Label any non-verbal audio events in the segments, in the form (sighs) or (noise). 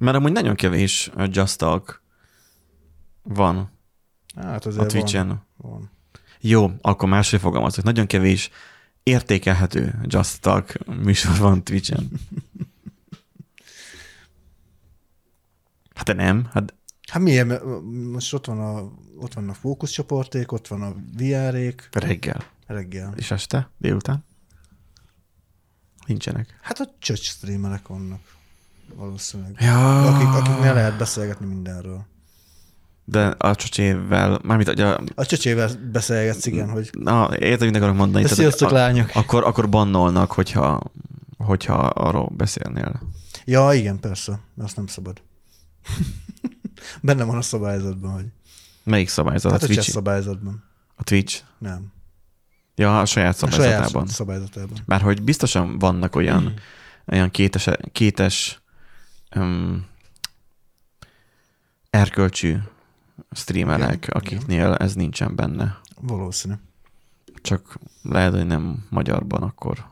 Mert amúgy nagyon kevés Just Talk van Hát a azért Twitch-en. van. van. Jó, akkor máshogy fogalmazok. Nagyon kevés értékelhető Just Talk műsor van Twitch-en. (laughs) Hát de nem, hát Hát milyen, most ott van a, ott van a fókuszcsoporték, ott van a VR-ék, reggel reggel. és este, délután. Nincsenek. Hát a church streamerek vannak valószínűleg. Ja, Akik, akiknél lehet beszélgetni mindenről. de a csocsével, mármint hogy a, A csöcsével beszélgetsz, igen, hogy na, érted, mit akarok mondani. sziasztok, a, lányok. akkor, akkor bannolnak, hogyha, hogyha arról beszélnél. Ja, igen, persze, azt nem szabad. (laughs) Benne van a szabályzatban, hogy... Melyik szabályzat? Hát a, a Twitch, szabályzatban. a Twitch? Nem. Ja, a saját A szabályzatában. saját szabályzatában. Már hogy biztosan vannak olyan, Hmm. olyan kétes, kétes um, erkölcsű streamerek, Igen, akiknél ez nincsen benne. Valószínű. Csak lehet, hogy nem magyarban akkor.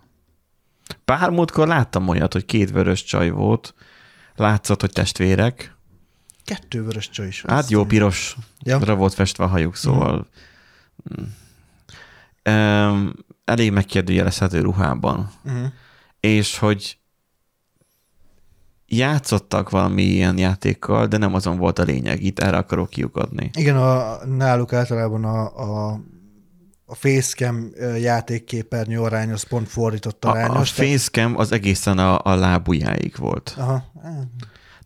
Pár múltkor láttam olyat, hogy két vörös csaj volt, látszott, hogy testvérek. Kettő vörös csaj is. Hát jó, pirosra Ja. volt festve a hajuk, szóval um, elég megkérdőjelezhető ruhában. Uh-huh. és hogy játszottak valami ilyen játékkal, de nem azon volt a lényeg. Itt erre akarok kiukadni. Igen, a, náluk általában a, a, a facecam játékképernyő arány az pont fordított A, a arányos. tehát- facecam az egészen a, a lábujjáig volt. Aha. eh,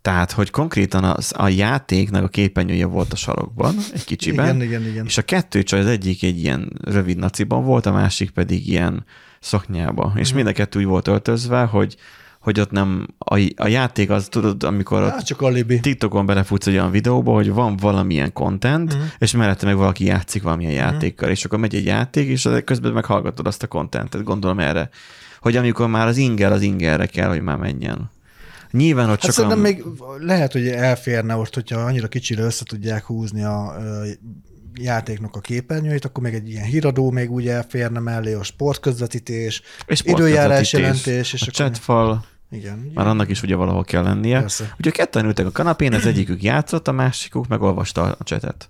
Tehát, hogy konkrétan az, a játéknak a képernyője volt a sarokban, egy kicsiben, Igen, igen, igen. és a kettő csaj, az egyik egy ilyen rövid naciban volt, a másik pedig ilyen szoknyába. És Mhm. mind a kettő úgy volt öltözve, hogy, hogy ott nem, a, a játék az, tudod, amikor Hát csak alibi. TikTokon belefutsz egy olyan videóba, hogy van valamilyen content, uh-huh. és mellette meg valaki játszik valamilyen uh-huh. játékkal, és akkor megy egy játék, és közben meghallgatod azt a contentet, gondolom erre. Hogy amikor már az inger az ingerre kell, hogy már menjen. Nyilván ott Hát csak a... még lehet, hogy elférne ott, hogyha annyira kicsire össze tudják húzni a játéknak a képernyőit, akkor még egy ilyen híradó még úgy elférne mellé, a sportközvetítés, és időjárás sportközvetítés, jelentés, és a akkor- chatfal, igen. már annak is ugye valahol kell lennie. Persze. Ugye ketten ültek a kanapén, az egyikük játszott, a másikuk meg olvasta a chatet.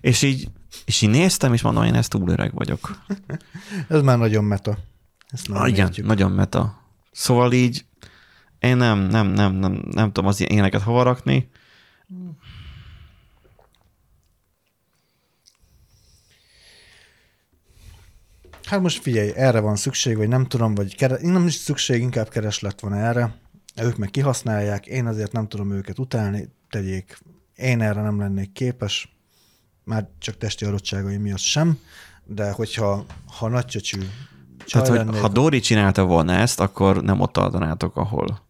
És így, és így néztem, és mondom, én ezt túl öreg vagyok. (laughs) Ez már nagyon meta. Ezt nem Ah, igen, értjük. nagyon meta. Szóval így én nem, nem, nem, nem, nem tudom az ilyeneket hova rakni. Hát most figyelj, erre van szükség, vagy nem tudom, vagy kere... nem is szükség, inkább kereslet van erre. Ők meg kihasználják, én azért nem tudom őket utálni, tegyék. Én erre nem lennék képes, már csak testi adottságai miatt sem, de hogyha ha nagy csöcsű csaj Tehát, hogy lennék, ha Dori csinálta volna ezt, akkor nem ott tartanátok, ahol.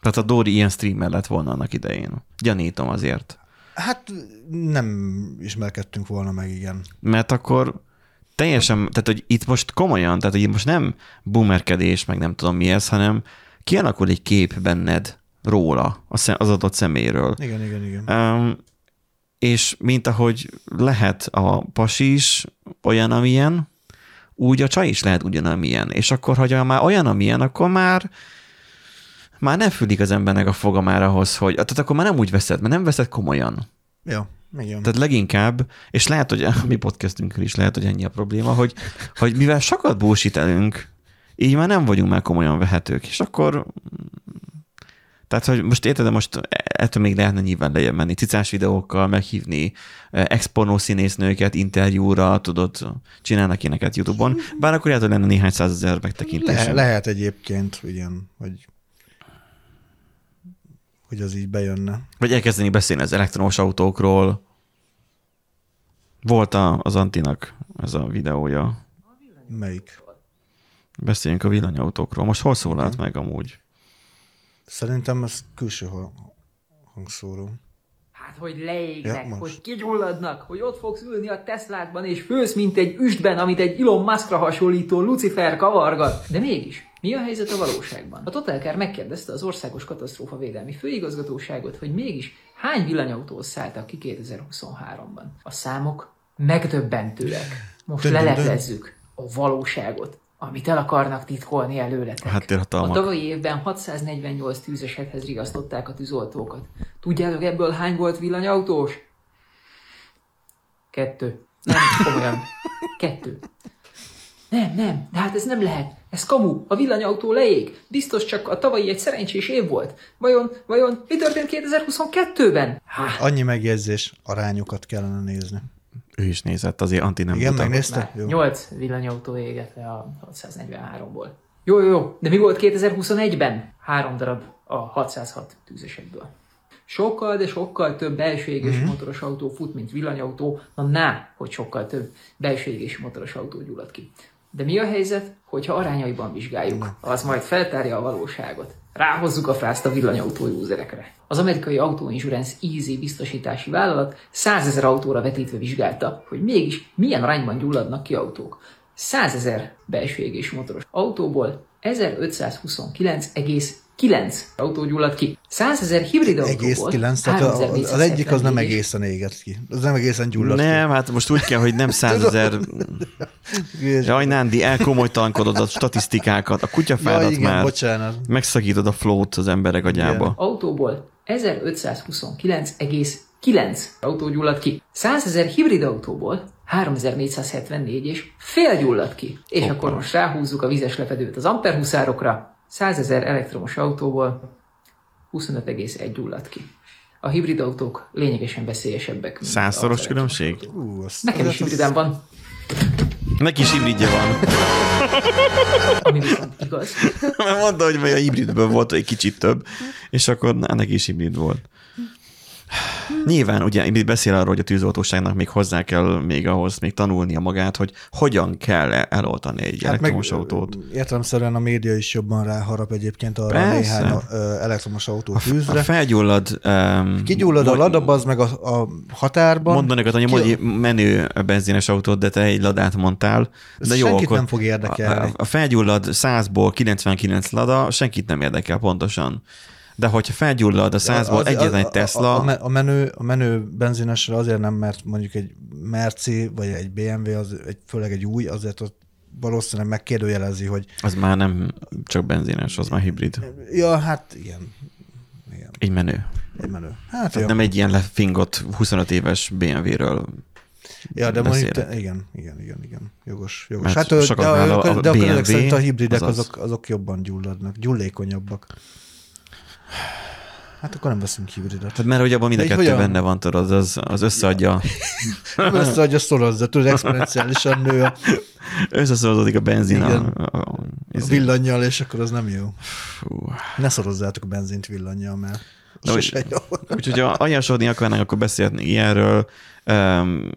Tehát a Dori ilyen streamer lett volna annak idején. Gyanítom azért. Hát nem ismerkedtünk volna meg, igen. Mert akkor teljesen, tehát hogy itt most komolyan, tehát hogy itt most nem boomerkedés, meg nem tudom mi ez, hanem kialakul egy kép benned róla, az adott szeméről. Igen, igen, igen. Um, és mint ahogy lehet a pasi is olyan, amilyen, úgy a csaj is lehet ugyanamilyen. És akkor, ha már olyan, amilyen, akkor már már nem fülik az embernek a foga már ahhoz, hogy, tehát akkor már nem úgy veszed, mert nem veszed komolyan. Ja, igen. Tehát leginkább, és lehet, hogy a mi podcastünkkel is lehet, hogy ennyi a probléma, hogy, hogy mivel sokat búsítelünk, így már nem vagyunk már komolyan vehetők, és akkor tehát, hogy most érted, de most ettől még lehetne nyilván lejjebb menni, cicás videókkal meghívni eh, exponó színésznőket interjúra, tudod, csinálnak ilyeneket YouTube-on, bár akkor lehet, hogy lenne néhány százezer megtekintés. Le, lehet egyébként, igen, hogy hogy az így bejönne. Vagy elkezdeni beszélni az elektromos autókról. Volt a, az Antinak ez a videója. Melyik? Beszéljünk a villanyautókról. Most hol szólalt meg amúgy? Szerintem ez külső ha- hangszóró. Hát, hogy leégnek, Ja, most. hogy kigyulladnak, hogy ott fogsz ülni a Tesládban, és fősz, mint egy üstben, amit egy Elon Muskra hasonlító Lucifer kavargat. De mégis, mi a helyzet a valóságban? A Totalkár megkérdezte az Országos Katasztrófa Védelmi Főigazgatóságot, hogy mégis hány villanyautóhoz szálltak ki 2023-ban. A számok megdöbbentőek. Most leleplezzük a valóságot, amit el akarnak titkolni előletek. A A háttérhatalmak. tavalyi évben 648 tűzesethez rigasztották a tűzoltókat. Tudjátok ebből hány volt villanyautós? Kettő. Nem, komolyan. (laughs) Kettő. Nem, nem, de hát ez nem lehet. Ez kamu, a villanyautó leég. Biztos csak a tavalyi egy szerencsés év volt. Vajon, vajon mi történt 2022-ben? Há, Annyi megjegyzés, arányokat kellene nézni. Ő is nézett, azért anti nem Igen, megnézte? Jó. 8 villanyautó égett le a 643-ból. Jó, jó, jó, de mi volt 2021-ben? Három darab a 606 tűzesekből. Sokkal, de sokkal több belső égésű mm-hmm. motoros autó fut, mint villanyautó. Na, ná, hogy sokkal több belső égésű motoros autó gyullad ki. De mi a helyzet, hogyha arányaiban vizsgáljuk? Az majd feltárja a valóságot. Ráhozzuk a frászt a villanyautó userekre. Az amerikai Auto Insurance Easy biztosítási vállalat 100 ezer autóra vetítve vizsgálta, hogy mégis milyen arányban gyulladnak ki autók. 100 ezer belső égésű motoros autóból 1529,9 autó gyullad ki. 100 ezer hibrid Egész autóból kilenc, tehát a- az, az egyik az nem 34,1 egészen égett ki. Az nem egészen gyulladt Nem, hát most úgy kell, hogy nem (laughs) százezer... ki. Jaj, Nándi, elkomolytalankodod a statisztikákat, a kutyafádat ja, igen, már. bocsánat. Megszakítod a flót az emberek agyába. autóból 1529,9 autó gyullad ki. 100 ezer hibrid autóból 3474 és fél gyullad ki. És Hoppá. akkor most ráhúzzuk a vizes lepedőt az amperhuszárokra. 100 ezer elektromos autóból 25,1 gyullad ki. A hibrid autók lényegesen veszélyesebbek. Százszoros az különbség? Ú, azt, Nekem is azt- hibridem van, Neki is hibridje van. (laughs) ami viszont igaz. Mert mondta, hogy a hibridből volt egy kicsit több, és akkor na, neki is hibrid volt. Nyilván ugye beszél arról, hogy a tűzoltóságnak még hozzá kell még ahhoz még tanulnia magát, hogy hogyan kell eloltani egy hát elektromos autót. Értelemszerűen a média is jobban ráharap egyébként arra a Persze. néhány elektromos autó A tűzre. felgyullad... Um, Kigyullad a ladab, az meg a, a határban. Mondanék, hogy Ki- egy menő benzines autót, de te egy ladát mondtál. Ez De jó, senkit akkor nem fog érdekelni. A, a felgyullad 100-ból 99 lada, senkit nem érdekel pontosan. De hogyha felgyullad a 100-ból Az- egyetlen egy Tesla, A, a, a, menő, a menő benzinesre azért nem, mert mondjuk egy Merci vagy egy BMW, az egy, főleg egy új, azért ott valószínűleg megkérdőjelezi, hogy az már nem csak benzines, az már hibrid. ja, hát igen. Igen, Egy menő. egy menő. Hát jó. nem egy ilyen lefingott 25 éves BMW-ről. Ja, de mondjuk, beszélek. te, igen, igen, igen, igen. Jogos, jogos. Mert hát, de, a- a, a de BMW, szerint a hibridek az az. azok, azok jobban gyulladnak, gyullékonyabbak. Hát akkor nem veszünk hibridet. Hát mert hogy abban mind a kettő hogyan? benne van, tudod, az, az összeadja, (laughs) Nem összeadja szorozza, tudod, exponenciálisan nő a, összeszorozódik a benzin. A, Igen. a, a, a izé. villannyal, és akkor az nem jó. Fú. Ne szorozzátok a benzint villannyal, mert De sose jó. (laughs) Úgyhogy ha ajánlódni akarnánk, akkor beszélhetnénk ilyenről. Um,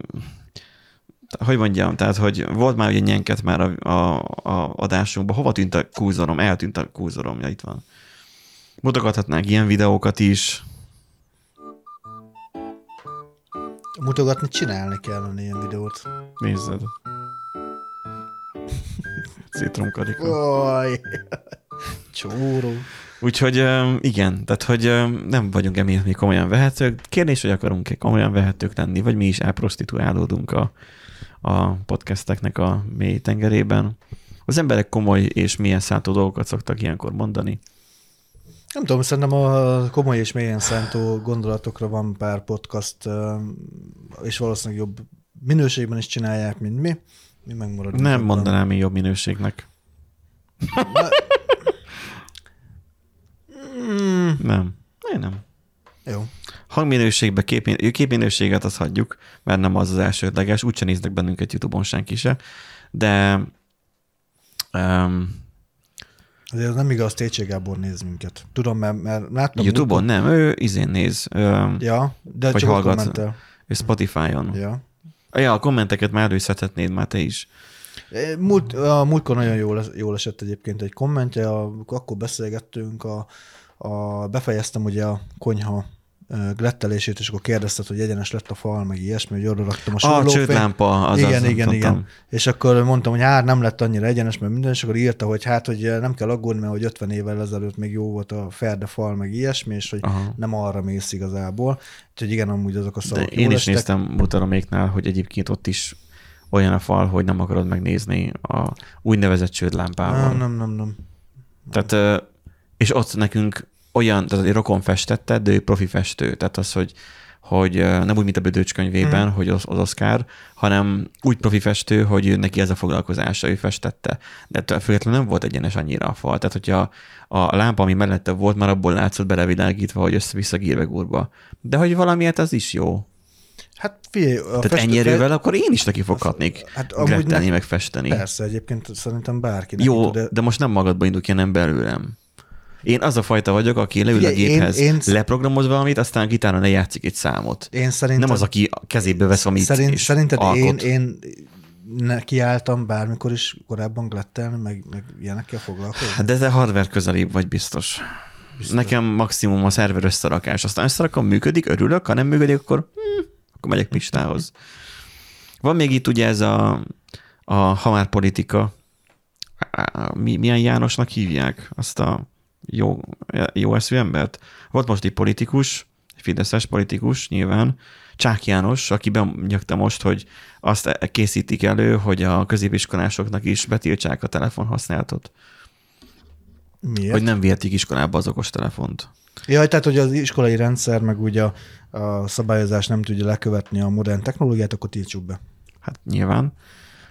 hogy mondjam, tehát, hogy volt már ugye nyenket már a, a, a adásunkban. Hova tűnt a kúzorom? Eltűnt a kúzorom, ja, itt van. Mutogathatnánk ilyen videókat is. Mutogatni, csinálni kellene ilyen videót. Nézzed. Citromkarika. Oj, csóró. Úgyhogy igen, tehát hogy nem vagyunk emiatt még komolyan vehetők. Kérdés, hogy akarunk-e komolyan vehetők lenni, vagy mi is elprostituálódunk a, a podcasteknek a mély tengerében. Az emberek komoly és milyen szántó dolgokat szoktak ilyenkor mondani. Nem tudom, szerintem a komoly és mélyen szántó gondolatokra van pár podcast, és valószínűleg jobb minőségben is csinálják, mint mi. Mi megmaradunk. Nem abban. mondanám én jobb minőségnek. Mm, Nem. Én nem. jó. Hangminőségbe, képmin- képminőséget azt hagyjuk, mert nem az az elsődleges, úgyse néznek bennünket YouTube-on senki se, de um, Azért az nem igaz, Técsé Gábor néz minket. Tudom, mert, mert láttam. YouTube-on nem, ő izén néz, um, Ja, de Vagy csak hallgat. kommentel. ő Spotify-on. Ja. Ja, a kommenteket már előszedhetnéd már te is. Múlt, a múltkor nagyon jól, jól esett egyébként egy kommentje, a, akkor beszélgettünk, a, a, befejeztem ugye a konyha ö, glettelését, és akkor kérdezted, hogy egyenes lett a fal, meg ilyesmi, hogy oda raktam a A súrlófényt. csődlámpa, az igen, az, igen, tudtam. igen. És akkor mondtam, hogy hát nem lett annyira egyenes, mert minden, és akkor írta, hogy hát, hogy nem kell aggódni, mert hogy 50 évvel ezelőtt még jó volt a ferde fal, meg ilyesmi, és hogy Aha. nem arra mész igazából. Úgyhogy igen, amúgy azok a De szavak én jól is estek. néztem Mutaraméknál, hogy egyébként ott is olyan a fal, hogy nem akarod megnézni a úgynevezett csődlámpával. Nem, nem, nem, nem. Tehát, és ott nekünk olyan, tehát egy rokon festette, de ő profi festő. Tehát az, hogy, hogy nem úgy, mint a Bödöcs könyvében, Mhm. mm. hogy az, az Oscar, hanem úgy profi festő, hogy neki ez a foglalkozása, ő festette. De ettől függetlenül nem volt egyenes annyira a fal. Tehát, hogyha a lámpa, ami mellette volt, már abból látszott belevilágítva, hogy össze-vissza gírvegúrba. De hogy valamiért az is jó. Hát figyelj, a Tehát festő- ennyi erővel akkor én is neki foghatnék Hát grettelni, meg festeni. Persze, egyébként szerintem bárki. Jó, tud, de most nem magadba indul ki, hanem belőlem. Én az a fajta vagyok, aki leül a Figyelj, én- géphez, én- leprogramoz valamit, aztán a gitáron lejátszik egy számot. Én szerintem... Nem az, aki a kezébe vesz valamit Szerint, és szerinted alkot. én, én nekiálltam bármikor is korábban glettelni, meg, meg ilyenekkel foglalkozni? Hát De te hardware közelébb vagy biztos. biztos. Nekem maximum a szerver összerakás. Aztán összerakom, működik, örülök, ha nem működik, akkor, hm, akkor megyek Pistához. Van még itt ugye ez a, a hamár politika. Mi, milyen Jánosnak hívják azt a jó, jó eszű embert? Volt most egy politikus, fideszes politikus nyilván, Csák János, aki benyögte most, hogy azt készítik elő, hogy a középiskolásoknak is betiltsák a telefonhasználatot. Miért? Hogy nem vihetik iskolába az okos telefont. Jaj, tehát, hogy az iskolai rendszer, meg ugye a, a szabályozás nem tudja lekövetni a modern technológiát, akkor tiltsuk be. Hát nyilván.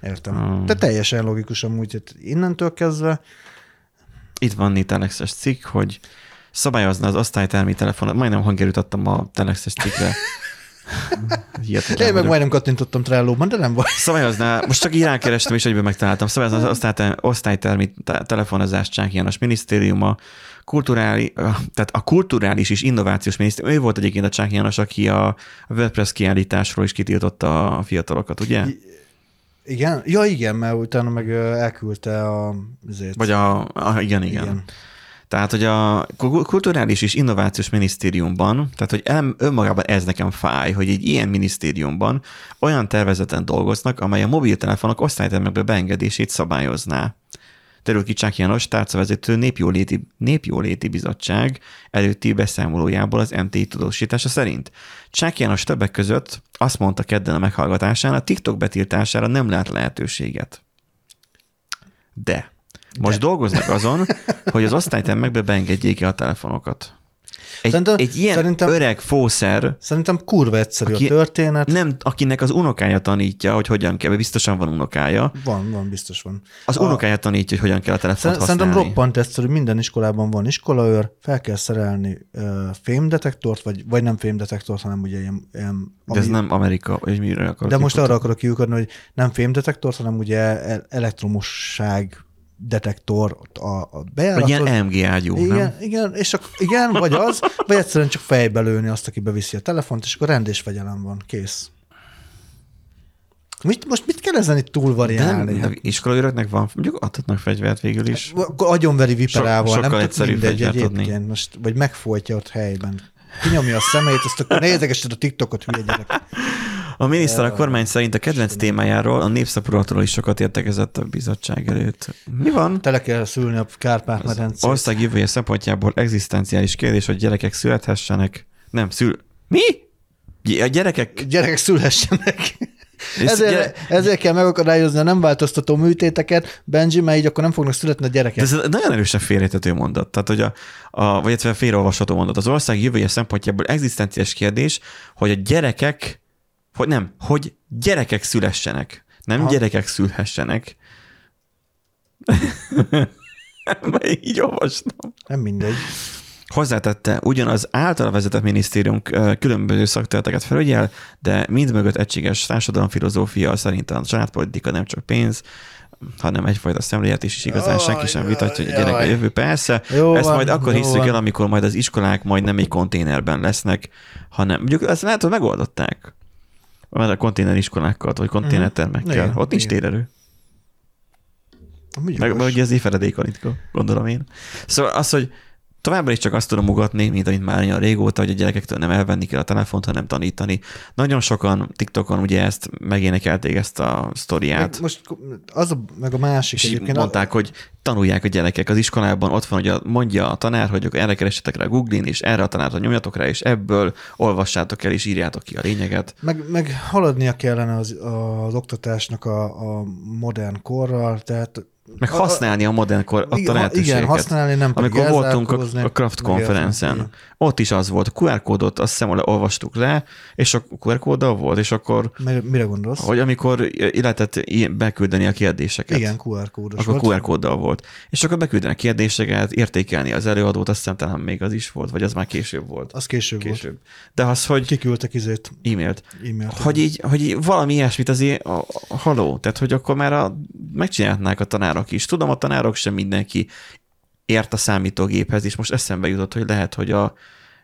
Értem. Hmm. De teljesen logikus amúgy, hogy innentől kezdve Itt van itt Telexes cikk, hogy szabályozna az osztálytermi telefonot. Majdnem hangerőt adtam a Telexes cikkre. (laughs) Hihetetlen Én meg vagyok. majdnem kattintottam Trello-ban, de nem baj. Szabályozná, most csak így rákerestem, és egyből megtaláltam. Szabályozna az osztálytermi, osztálytermi te- telefonozást Csák János minisztériuma, kulturális, tehát a kulturális és innovációs minisztérium, ő volt egyébként a Csák János, aki a WordPress kiállításról is kitiltotta a fiatalokat, ugye? Igen? Ja, igen, mert utána meg elküldte a... Azért, Vagy a, a igen, igen, igen. Tehát, hogy a kulturális és innovációs minisztériumban, tehát, hogy el, önmagában ez nekem fáj, hogy egy ilyen minisztériumban olyan tervezeten dolgoznak, amely a mobiltelefonok osztálytermekbe beengedését szabályozná. Terül ki Csák János tárcavezető népjóléti, népjóléti bizottság előtti beszámolójából az MTI tudósítása szerint. Csák János többek között azt mondta kedden a meghallgatásán, a TikTok betiltására nem lát lehetőséget. De most De. dolgoznak azon, hogy az osztálytermekbe beengedjék el a telefonokat. Egy, Szerintem- egy ilyen szerintem- öreg fószer, Szerintem kurva egyszerű Aki- a történet. nem, akinek az unokája tanítja, hogy hogyan kell, biztosan van unokája, Van, van, biztos van. az A- unokája tanítja, hogy hogyan kell a telefont Szer- Szerintem használni. roppant egyszerű, minden iskolában van iskolaőr, fel kell szerelni uh, fémdetektort, vagy, vagy nem fémdetektort, hanem ugye ilyen... ilyen De ez nem Amerika, vagy mire akarok de most arra akarok kiukadni, hogy nem fémdetektort, hanem ugye el- elektromosság detektor a, a Vagy bejáratot. ilyen MG ágyú, nem? igen, igen, és akkor, igen, vagy az, vagy egyszerűen csak fejbe lőni azt, aki beviszi a telefont, és akkor rend és fegyelem van, kész. Mit, most mit kell ezen itt De nem, túlvariálni? de iskolaőröknek van, mondjuk adhatnak fegyvert végül is. Akkor agyonveri viperával, So- nem egyszerűbb mindegy egyébként, most, vagy megfolytja ott helyben. Kinyomja a szemét, azt akkor nézegesed a TikTokot, hülye gyerek. (laughs) A miniszter a kormány szerint a kedvenc témájáról, a népszaporulatról is sokat értekezett a bizottság előtt. Mi van? Tele kell szülni a Kárpát-medencét. Ország jövője szempontjából egzisztenciális kérdés, hogy gyerekek születhessenek. Nem, szül... Mi? A gyerekek... Gyerekek szülhessenek. (laughs) Ezért, gyere- ezért kell megakadályozni a nem változtató műtéteket, Benji, mert így akkor nem fognak születni a De gyerekek. ez nagyon erősen félretető mondat. Tehát, hogy a, a, vagy félreolvasható mondat. Az ország jövője szempontjából egzisztenciális kérdés, hogy a gyerekek, hogy nem, hogy gyerekek szülessenek. Nem Aha. gyerekek szülhessenek. (laughs) Mert így olvastam. Nem mindegy. Hozzátette, ugyanaz által vezetett minisztérium különböző szakterületeket felügyel, de mindmögött egységes társadalomfilozófia szerint a családpolitika nem csak pénz, hanem egyfajta szemléletés is igazán senki sem vitatja, hogy a gyerek a jövő. Persze, Jó ezt van, majd akkor hiszük van. el, amikor majd az iskolák majd nem egy konténerben lesznek, hanem mondjuk ezt lehet, hogy megoldották. Mert a konténeriskolákkal, vagy konténertermekkel. Igen, Ott nincs igen. térerő. Meg, meg ugye ez feledékanitka, gondolom én. Szóval az, hogy Továbbra is csak azt tudom ugatni, mint amit már olyan régóta, hogy a gyerekektől nem elvenni kell a telefont, hanem tanítani. Nagyon sokan TikTokon ugye ezt megénekelték ezt a sztoriát. Meg most az a, meg a másik És egyébként. mondták, hogy tanulják a gyerekek az iskolában, ott van, hogy a, mondja a tanár, hogy erre keressetek rá Google-in, és erre a tanárra nyomjatok rá, és ebből olvassátok el, és írjátok ki a lényeget. Meg, meg haladnia kellene az, az oktatásnak a, a modern korral, tehát Meg használni a modern kor adta igen, lehetőségeket. igen, használni, nem Amikor voltunk a, a Craft konferencen, ott is az volt, a QR kódot azt hiszem, olvastuk le, és a QR kóddal volt, és akkor, Mire, gondolsz? hogy amikor lehetett beküldeni a kérdéseket. Igen, QR kódos akkor volt. QR kóddal volt. És akkor beküldeni a kérdéseket, értékelni az előadót, azt hiszem talán még az is volt, vagy az már később volt. Az később, később. Később. De az, hogy volt. Kiküldtek izét, e-mailt. e-mailt. Hogy így, hogy így valami ilyesmit azért, a, a, haló, tehát hogy akkor már a, megcsinálhatnák a tanárok is. Tudom, a tanárok sem mindenki ért a számítógéphez, és most eszembe jutott, hogy lehet, hogy a,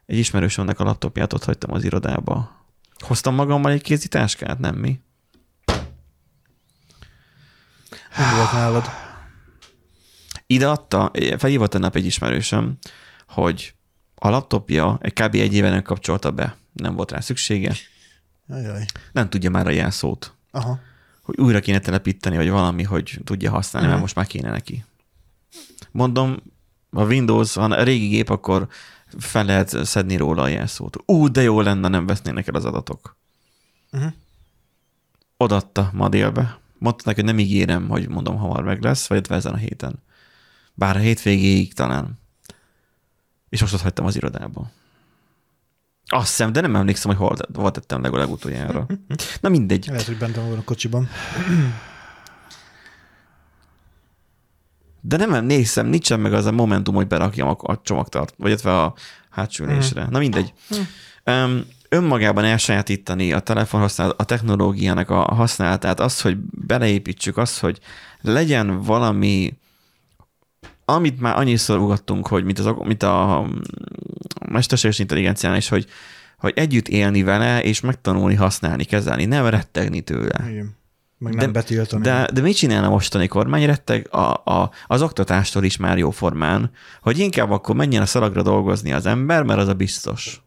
egy ismerősömnek a laptopját ott hagytam az irodába. Hoztam magammal egy kézitáskát, nem mi? Nem volt nálad. Ide adta, felhívott tegnap egy ismerősöm, hogy a laptopja egy kb. egy éve nem kapcsolta be. Nem volt rá szüksége. Ajaj. Nem tudja már a jelszót. Aha. Hogy újra kéne telepíteni, vagy valami, hogy tudja használni, mert most már kéne neki. Mondom, a Windows, ha a régi gép, akkor fel lehet szedni róla a jelszót. Ú, de jó lenne, nem vesznének el az adatok. Uh-huh. Odatta ma délbe. Mondta neki, hogy nem ígérem, hogy mondom, hamar meg lesz, vagy ezen a héten. Bár a hétvégéig talán. És most ott hagytam az irodába. Azt hiszem, de nem emlékszem, hogy hol, hol tettem legalább utoljára. Na mindegy. Lehet, hogy bent van a kocsiban. De nem emlékszem, nincsen meg az a momentum, hogy berakjam a, a csomagtart, vagy illetve a hátsülésre. Na mindegy. Um, önmagában elsajátítani a telefon használat, a technológiának a használatát, az, hogy beleépítsük, az, hogy legyen valami, amit már annyiszor ugattunk, hogy mint, az, mint a mesterséges intelligencián is, hogy, hogy együtt élni vele, és megtanulni használni, kezelni, nem rettegni tőle. Igen. Meg nem betiltani. De, de mit csinálna a mostani kormány? Retteg a, a, az oktatástól is már jó formán, hogy inkább akkor menjen a szalagra dolgozni az ember, mert az a biztos.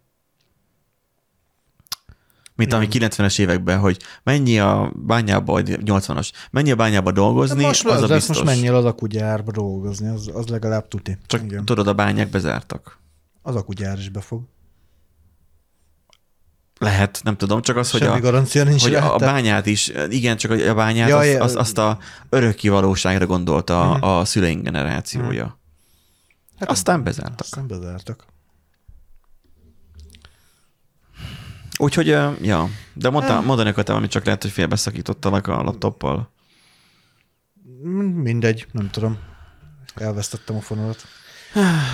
Mint ami 90-es években, hogy mennyi a bányába, vagy 80-as, mennyi a bányába dolgozni, De most, az a az biztos. most menjél az akugyárba dolgozni, az, az legalább tuti. Csak Igen. tudod, a bányák bezártak. Az akugyár is befog. Lehet, nem tudom, csak az, hogy a, garancia nincs hogy a bányát is, igen, csak a bányát, Ja, azt, ja. azt, a örökké valóságra gondolta Mhm. a, a szüleink generációja. Hát Aztán bezártak. Aztán bezártak. Úgyhogy, ja, de mondta, mondani akartam, amit csak lehet, hogy félbeszakítottalak a laptoppal. Mindegy, nem tudom. Elvesztettem a fonalat. (sighs)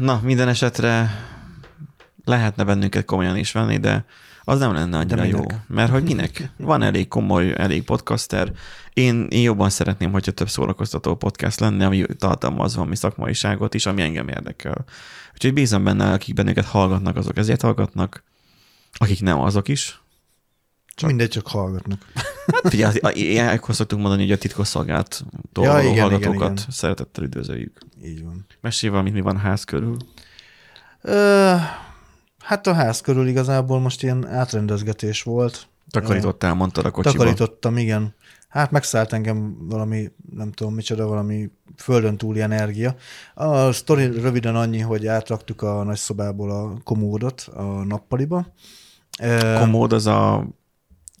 Na, minden esetre lehetne bennünket komolyan is venni, de az nem lenne annyira jó. Mert hogy minek? Van elég komoly, elég podcaster. Én, én jobban szeretném, hogyha több szórakoztató podcast lenne, ami tartalmaz valami szakmaiságot is, ami engem érdekel. Úgyhogy bízom benne, akik bennünket hallgatnak, azok ezért hallgatnak. Akik nem, azok is. Csak. Mindegy, csak hallgatnak. (laughs) Hát figyelj, ilyenkor szoktunk mondani, hogy a titkosszolgált Ja, igen, hallgatókat igen, igen. szeretettel üdvözöljük. Így van. Mesélj valamit, mi van ház körül. Ö, hát a ház körül igazából most ilyen átrendezgetés volt. Takarítottál, mondtad a kocsiba. Takarítottam, igen. Hát megszállt engem valami, nem tudom micsoda, valami földön túli energia. A sztori röviden annyi, hogy átraktuk a nagyszobából a komódot a nappaliba. Komód az a,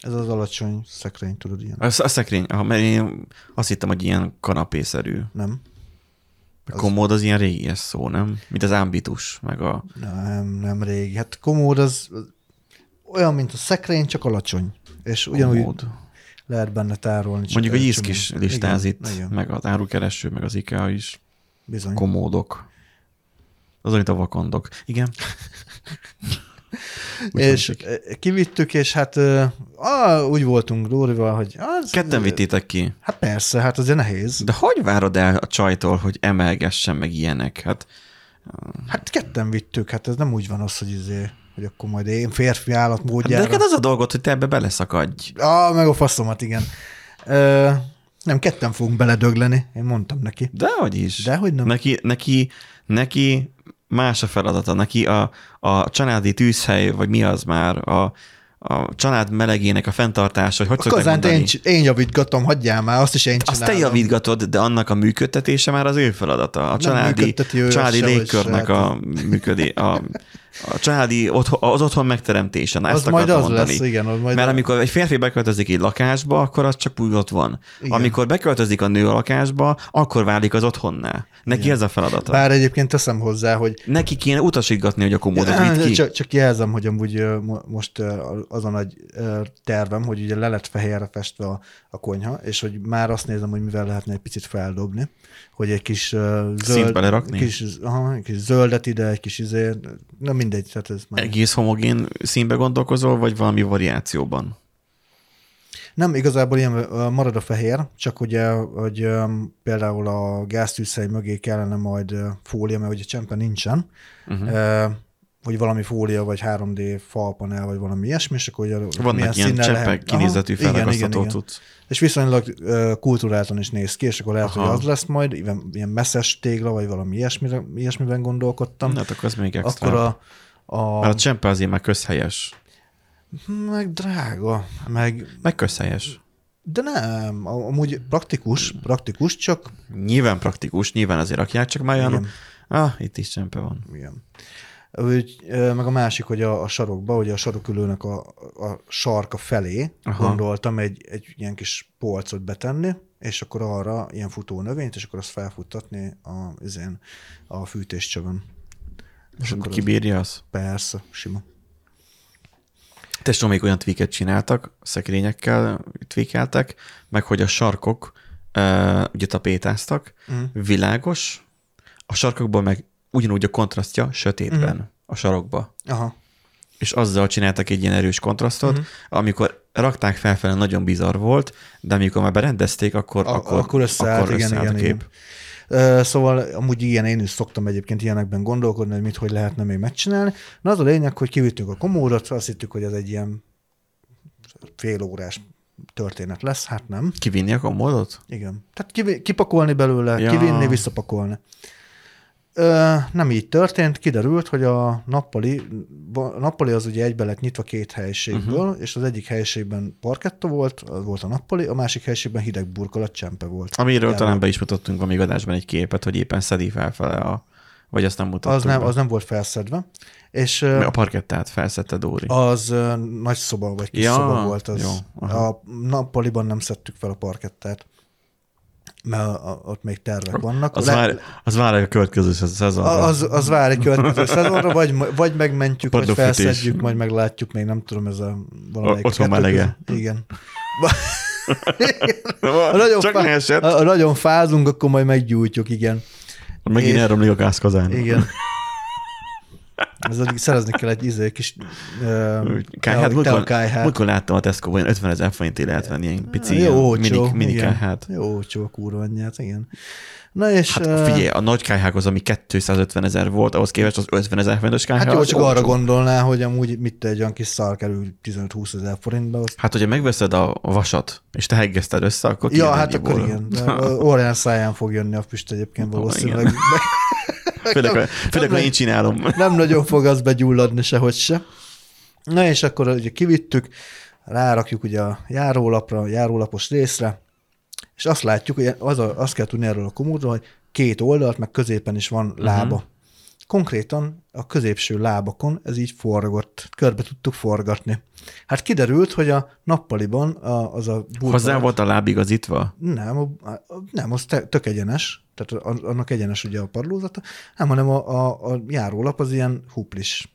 Ez az alacsony szekrény, tudod, ilyen. a, a szekrény, ah, mert én azt hittem, hogy ilyen kanapészerű. Nem? A komód az ilyen régies szó, nem? Mint az ámbitus, meg a... Nem, nem régi. Hát komód az olyan, mint a szekrény, csak alacsony. És ugyanúgy Komód. lehet benne tárolni. Mondjuk a Jiszk is listáz Igen, itt, Igen, meg az árukereső, meg az IKEA is. bizony. Komódok. Az, mint a vakondok. Igen. (laughs) Úgy és eh, kivittük, és hát ö, á, úgy voltunk Dórival, hogy az, Ketten vittétek ki. Hát persze, hát azért nehéz. De hogy várod el a csajtól, hogy emelgessen meg ilyenek? Hát Hát ketten vittük, hát ez nem úgy van az, hogy izé, hogy akkor majd én férfi állat de módjára. neked az a dolgot, hogy te ebbe beleszakadj. Ah, meg a faszomat, igen. Ö, nem, ketten fogunk beledögleni, én mondtam neki. Dehogy is. Dehogy nem. Neki, neki, neki más a feladata. Neki a, a családi tűzhely, vagy mi az már, a, a család melegének a fenntartása, hogy hogy A kazánt én, én javítgatom, hagyjál már, azt is én Azt csinálom. te javítgatod, de annak a működtetése már az ő feladata. A családi, családi légkörnek a működé, a, (laughs) a családi otthon, az otthon megteremtése. Na, Az ezt majd az mondani. lesz, igen. Az majd Mert amikor egy férfi beköltözik egy lakásba, akkor az csak úgy ott van. Igen. Amikor beköltözik a nő a lakásba, akkor válik az otthonná. Neki Igen. ez a feladata. Bár egyébként teszem hozzá, hogy Neki kéne utasítgatni, hogy a komódot vidd ki. Csak, csak jelzem, hogy amúgy most az a nagy tervem, hogy ugye le lett fehérre festve a, a konyha, és hogy már azt nézem, hogy mivel lehetne egy picit feldobni, hogy egy kis Szint zöld, belerakni? Kis, aha, egy kis zöldet ide, egy kis izé, na mindegy, tehát ez már. Egész homogén színbe gondolkozol, vagy valami variációban? Nem, igazából ilyen marad a fehér, csak ugye, hogy például a gáztűzhely mögé kellene majd fólia, mert ugye csempe nincsen, Uh-huh. Hogy valami fólia, vagy 3D falpanel, vagy valami ilyesmi, és akkor ugye Vannak ilyen cseppek kinézetű cucc. És viszonylag kulturáltan is néz ki, és akkor lehet, Aha. hogy az lesz majd, ilyen, ilyen messzes tégla, vagy valami ilyesmire, ilyesmiben gondolkodtam. Hát akkor az még extra. akkor a, a, Mert a csempe azért már közhelyes. meg drága, meg, Meg közhelyes. de nem, amúgy praktikus, praktikus, csak Nyilván praktikus, nyilván azért rakják, csak már olyan, ah, itt is csempe van. Igen. Úgy, meg a másik, hogy a, a sarokba, ugye a sarokülőnek a, a sarka felé Aha. Gondoltam egy, egy ilyen kis polcot betenni, és akkor arra ilyen futó növényt, és akkor azt felfuttatni a, izén, a fűtéscsövön. És akkor az- kibírja az? Persze, sima. Tesóm még olyan tweaket csináltak, szekrényekkel tweakeltek, meg hogy a sarkok uh, ugye tapétáztak, Mm. világos, a sarkokból meg ugyanúgy a kontrasztja sötétben mm. a sarokba. Aha. És azzal csináltak egy ilyen erős kontrasztot, mm. amikor rakták felfelé, nagyon bizarr volt, de amikor már berendezték, akkor, A- akkor, akkor összeállt, akkor igen, igen, a kép. igen. Szóval amúgy ilyen én is szoktam egyébként ilyenekben gondolkodni, hogy mit hogy lehetne még megcsinálni. Na az a lényeg, hogy kivittük a komódot, azt hittük, hogy ez egy ilyen fél órás történet lesz, hát nem. Kivinni a komódot? Igen. Tehát kivi- kipakolni belőle, ja. kivinni, visszapakolni. Ö, nem így történt, kiderült, hogy a nappali, a nappali az ugye egybe lett nyitva két helyiségből, Mhm. uh-huh. és az egyik helyiségben parketta volt, az volt a nappali, a másik helyiségben hideg burkolat csempe volt. Amiről Jelen. talán be is mutattunk a még adásban egy képet, hogy éppen szedi felfele a... Vagy azt nem mutattuk Az nem, be. az nem volt felszedve, és A parkettát felszette Dóri. az nagy szoba, vagy kis Ja, szoba volt az. jó, aha. a nappaliban nem szedtük fel a parkettát, mert ott még tervek vannak. Az, Le- vár, az vár a következő szezonra. Az, az vár egy következő szezonra, vagy, vagy megmentjük, vagy felszedjük, majd meglátjuk, még nem tudom, ez a valamelyik. Otthon melege. Igen. (laughs) Ha nagyon, Csak fá... ha nagyon fázunk, akkor majd meggyújtjuk, igen. Megint elromlik a gázkazán. Igen. (laughs) Ez addig szerezni kell egy izé, kis uh, Kájhát, múltkor, kájhát. múltkor láttam a Tesco-ban, 50 ezer forintért lehet venni ilyen pici, Jó, olcsó, mini, mini kájhát. Jó, olcsó a kurva anyját, igen. Na és... Hát figyelj, a nagy kájhákhoz, ami 250 ezer volt, ahhoz képest az 50 ezer forintos kájhá. Hát jó, csak olcsó. arra gondolná, hogy amúgy mit egy olyan kis szar kerül 15-20 ezer forintba, azt Hát, hogyha megveszed a vasat, és te heggezted össze, akkor Ja, hát akkor igen. (laughs) Orján száján fog jönni a füst egyébként valószínűleg. (laughs) Főleg, főleg, ha én csinálom. Nem nagyon fog az begyulladni sehogy se. Na és akkor ugye kivittük, rárakjuk ugye a járólapra, a járólapos részre, és azt látjuk, hogy az a, azt kell tudni erről a komódról, hogy két oldalt, meg középen is van lába. Uh-huh. Konkrétan a középső lábakon ez így forgott, körbe tudtuk forgatni. Hát kiderült, hogy a nappaliban a, az a burkolat- Hozzá volt a láb igazítva? nem, a, nem, az te- tök egyenes, tehát annak egyenes ugye a padlózata, nem, hanem a, a, a járólap az ilyen huplis.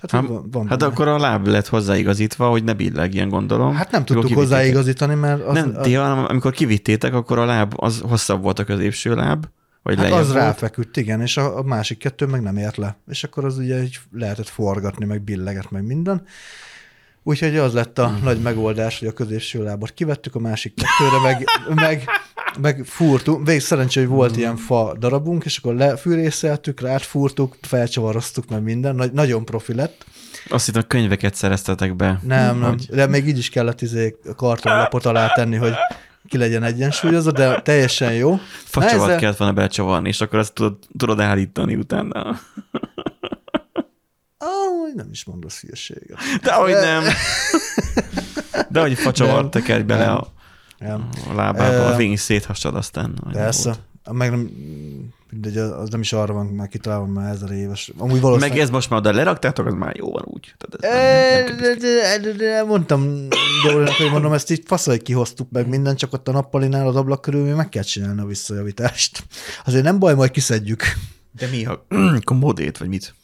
Tehát Hát, van, van hát benne. akkor a láb lett hozzáigazítva, hogy ne billegjen, gondolom. hát nem tudtuk kivittétek. hozzáigazítani, mert az, nem, a, ti, hanem amikor kivittétek, akkor a láb az hosszabb volt a középső láb, vagy hát az volt. ráfeküdt, igen, és a, a másik kettő meg nem ért le. És akkor az ugye így lehetett forgatni, meg billeget, meg minden. Úgyhogy az lett a nagy megoldás, hogy a középső lábat kivettük, a másik kettőre meg, (laughs) meg, meg fúrtuk. Végig szerencsé, hogy volt ilyen fa darabunk, és akkor lefűrészeltük, rátfúrtuk, felcsavaroztuk, meg minden. Nagy, nagyon profi lett. Azt hittem, könyveket szereztetek be. Nem, nem, Hogy- de még így is kellett izé kartonlapot alá tenni, hogy ki legyen egyensúlyozva, de teljesen jó. Facsavat ezzel- kellett volna becsavarni, és akkor ezt tudod, tudod állítani utána. Ah, nem is mondasz hülyeséget. De hogy nem. De hogy (laughs) facsavar Nem. tekerj bele a, Nem. a lábába, Ö, végig széthassad aztán. Persze. volt. Meg nem, mindegy, az nem is arra van már kitalálva, már ezer éves. Amúgy Meg valószínűleg... ez most már oda leraktátok, az már jó van úgy. Tehát ez nem, nem, de, de, de, de, mondtam Dórinak, hogy mondom, ezt így fasz, hogy kihoztuk meg minden, csak ott a nappalinál az ablak körül még meg kell csinálni a visszajavítást. Azért nem baj, majd kiszedjük. De mi a (clears throat) komódét, vagy mit?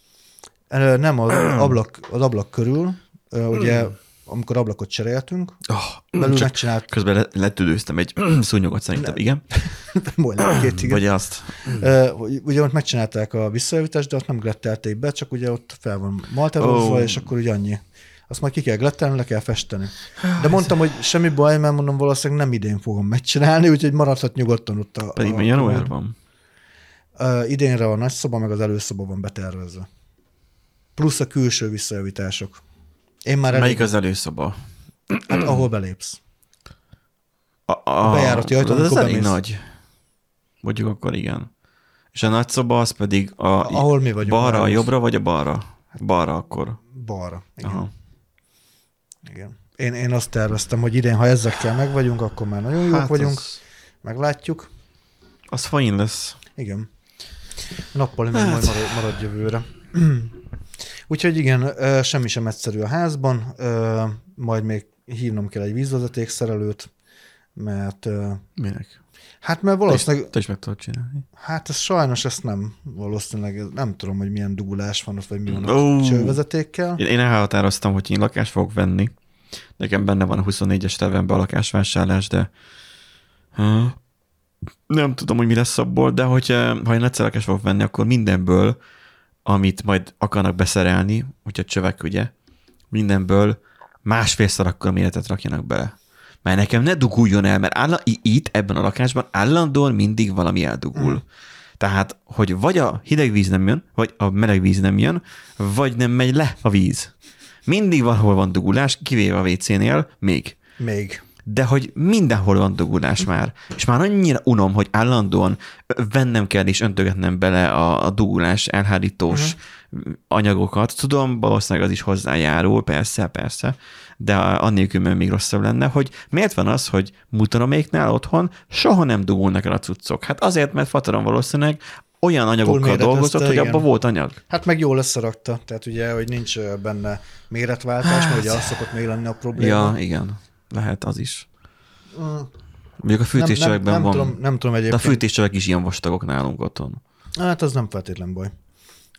Nem, az ablak, az ablak körül, ugye, amikor ablakot cseréltünk, Oh, belül csak megcsinált, közben le- letüdőztem egy (clears throat) szúnyogot szerintem, igen. (laughs) majdnem két (clears throat) igen. Vagy azt. Ö, ugye ott megcsinálták a visszajavítást, de ott nem glettelték be, csak ugye ott fel van malterozva, Ó. és akkor ugye annyi. Azt majd ki kell glettelni, le kell festeni. De mondtam, hogy semmi baj, mert mondom, valószínűleg nem idén fogom megcsinálni, úgyhogy maradhat nyugodtan ott a... Pedig a, januárban. Ö, idénre a nagyszoba, meg az előszoba van betervezve. Plusz a külső visszajavítások. Én már elég, Melyik az előszoba? hát, ahol belépsz. A, a, bejárati ajtón, az amikor elég bemész. nagy. Mondjuk akkor igen. És a nagy szoba az pedig a Ahol mi vagyunk. balra, a jobbra, vagy a balra? Balra akkor. Balra. Igen. Aha. Igen. Én, én azt terveztem, hogy idén, ha ezekkel meg vagyunk, akkor már nagyon jók hát vagyunk, az... Meglátjuk. az fain lesz. Igen. Nappali meg majd marad, marad jövőre. (clears throat) Úgyhogy igen, semmi sem egyszerű a házban, majd még hívnom kell egy vízvezetékszerelőt, mert Minek? hát mert Te is, valószínűleg, te is meg tudod csinálni. hát ez sajnos ezt nem, valószínűleg nem tudom, hogy milyen dugulás van ott, vagy mi van Ó. a csővezetékkel. Én, én elhatároztam, hogy én lakást fogok venni. Nekem benne van a 24-es tervemben a lakásvásárlás, de uh, nem tudom, hogy mi lesz abból, de hogyha, ha én egyszer lakást fogok venni, akkor mindenből, amit majd akarnak beszerelni, hogyha csövek, ugye, mindenből másfélszer akkor méretet rakjanak bele. Mert nekem ne duguljon el, mert áll, itt, ebben a lakásban állandóan mindig valami eldugul. Mm. Tehát, hogy vagy a hideg víz nem jön, vagy a meleg víz nem jön, vagy nem megy le a víz. Mindig valahol van dugulás, kivéve a WC-nél, még. Még. De hogy mindenhol van dugulás már. És már annyira unom, hogy állandóan vennem kell és öntögetnem bele a, a dugulás elhárítós uh-huh. anyagokat. Tudom, valószínűleg az is hozzájárul, persze, persze, de annélkül mert még rosszabb lenne, hogy miért van az, hogy mutanoméknál otthon soha nem dugulnak el a cuccok. Hát azért, mert Fataron valószínűleg olyan anyagokkal dolgozott, hogy abban volt anyag. Hát meg jól összerakta, tehát ugye, hogy nincs benne méretváltás, mert ugye az szokott még lenni a probléma. Ja, igen. Lehet az is. Mm. Mondjuk a fűtéscsövekben nem, nem, van. tudom, nem tudom de a egyébként. fűtéscsövek is ilyen vastagok nálunk otthon. Hát az nem feltétlen baj.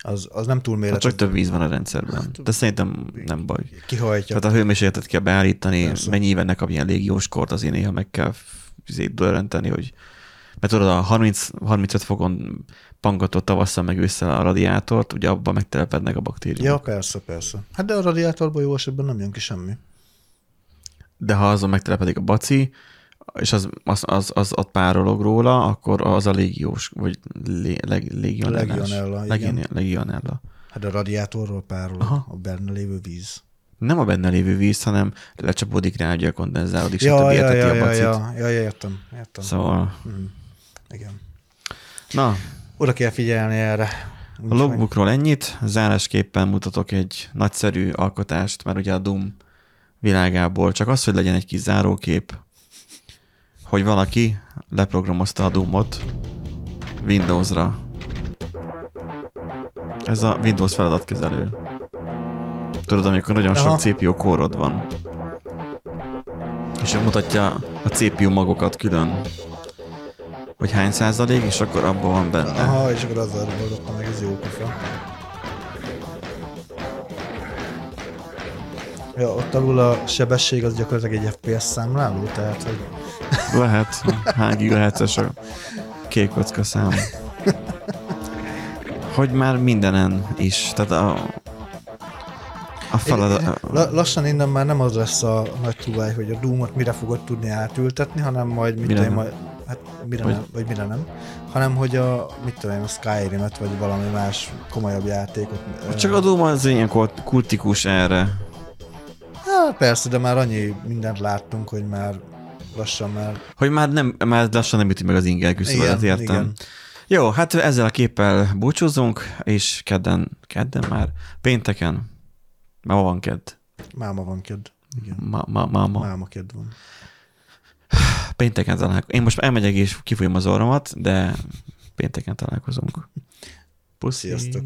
Az, az nem túl Hát méretes. csak több víz van a rendszerben. De szerintem nem baj. Kihajtja. Tehát a hőmérsékletet kell beállítani, Persze. mennyi éven ne kapjon légiós kort, azért néha meg kell dörrenteni, hogy mert tudod, a 30, 35 fokon pangatott tavasszal meg ősszel a radiátort, ugye abban megtelepednek a baktériumok. Ja, persze, persze. Hát de a radiátorból jó esetben nem jön ki semmi. De ha azon megtelepedik a baci, és az, az, az, az ott párolog róla, akkor az a légiós, vagy lé, leg, légionellás. Legionella, Legi- igen. Legionella. Hát a radiátorról párol Aha. a benne lévő víz. Nem a benne lévő víz, hanem lecsapódik rá, ugye kondenzálódik, Ja, stb. ja, eteti ja, a ja, bacit. ja, ja, ja, értem, értem. Szóval, Mm. Igen. na, Oda kell figyelni erre. A Úgyhogy- logbookról ennyit, zárásképpen mutatok egy nagyszerű alkotást, mert ugye a Doom világából csak az, hogy legyen egy kis zárókép, hogy valaki leprogramozta a Doomot Windowsra. Ez a Windows feladatkezelő. Tudod, amikor nagyon Aha. sok CPU kórod van. És mutatja a CPU magokat külön, hogy hány százalék, és akkor abban van benne. Aha, és akkor azzal meg, ez jó pofa. Ja, ott alul a sebesség az gyakorlatilag egy FPS számláló, tehát hogy Lehet. Hány gigahertzes a kék kocka szám. Hogy már mindenen is. Tehát a, a feladat... La- lassan innen már nem az lesz a nagy truváj, hogy a Doom-ot mire fogod tudni átültetni, hanem majd mit Mire majd, hát mire Vagy- nem, vagy mire nem, hanem hogy a, mit tudom én, a Skyrim-et, vagy valami más komolyabb játékot. Csak a Doom az ilyen kult- kultikus erre. Hát persze, de már annyi mindent láttunk, hogy már lassan már. Hogy már, nem, már lassan nem üti meg az inger küszöbölet, értem. igen. Jó, hát ezzel a képpel búcsúzunk, és kedden, kedden már, pénteken, már ma van kedd, Máma van kedd. Igen. ma, ma, ma, ma. Máma kedd van. pénteken találkozunk. Én most elmegyek és kifújom az orromat, de pénteken találkozunk. Puszi. Sziasztok.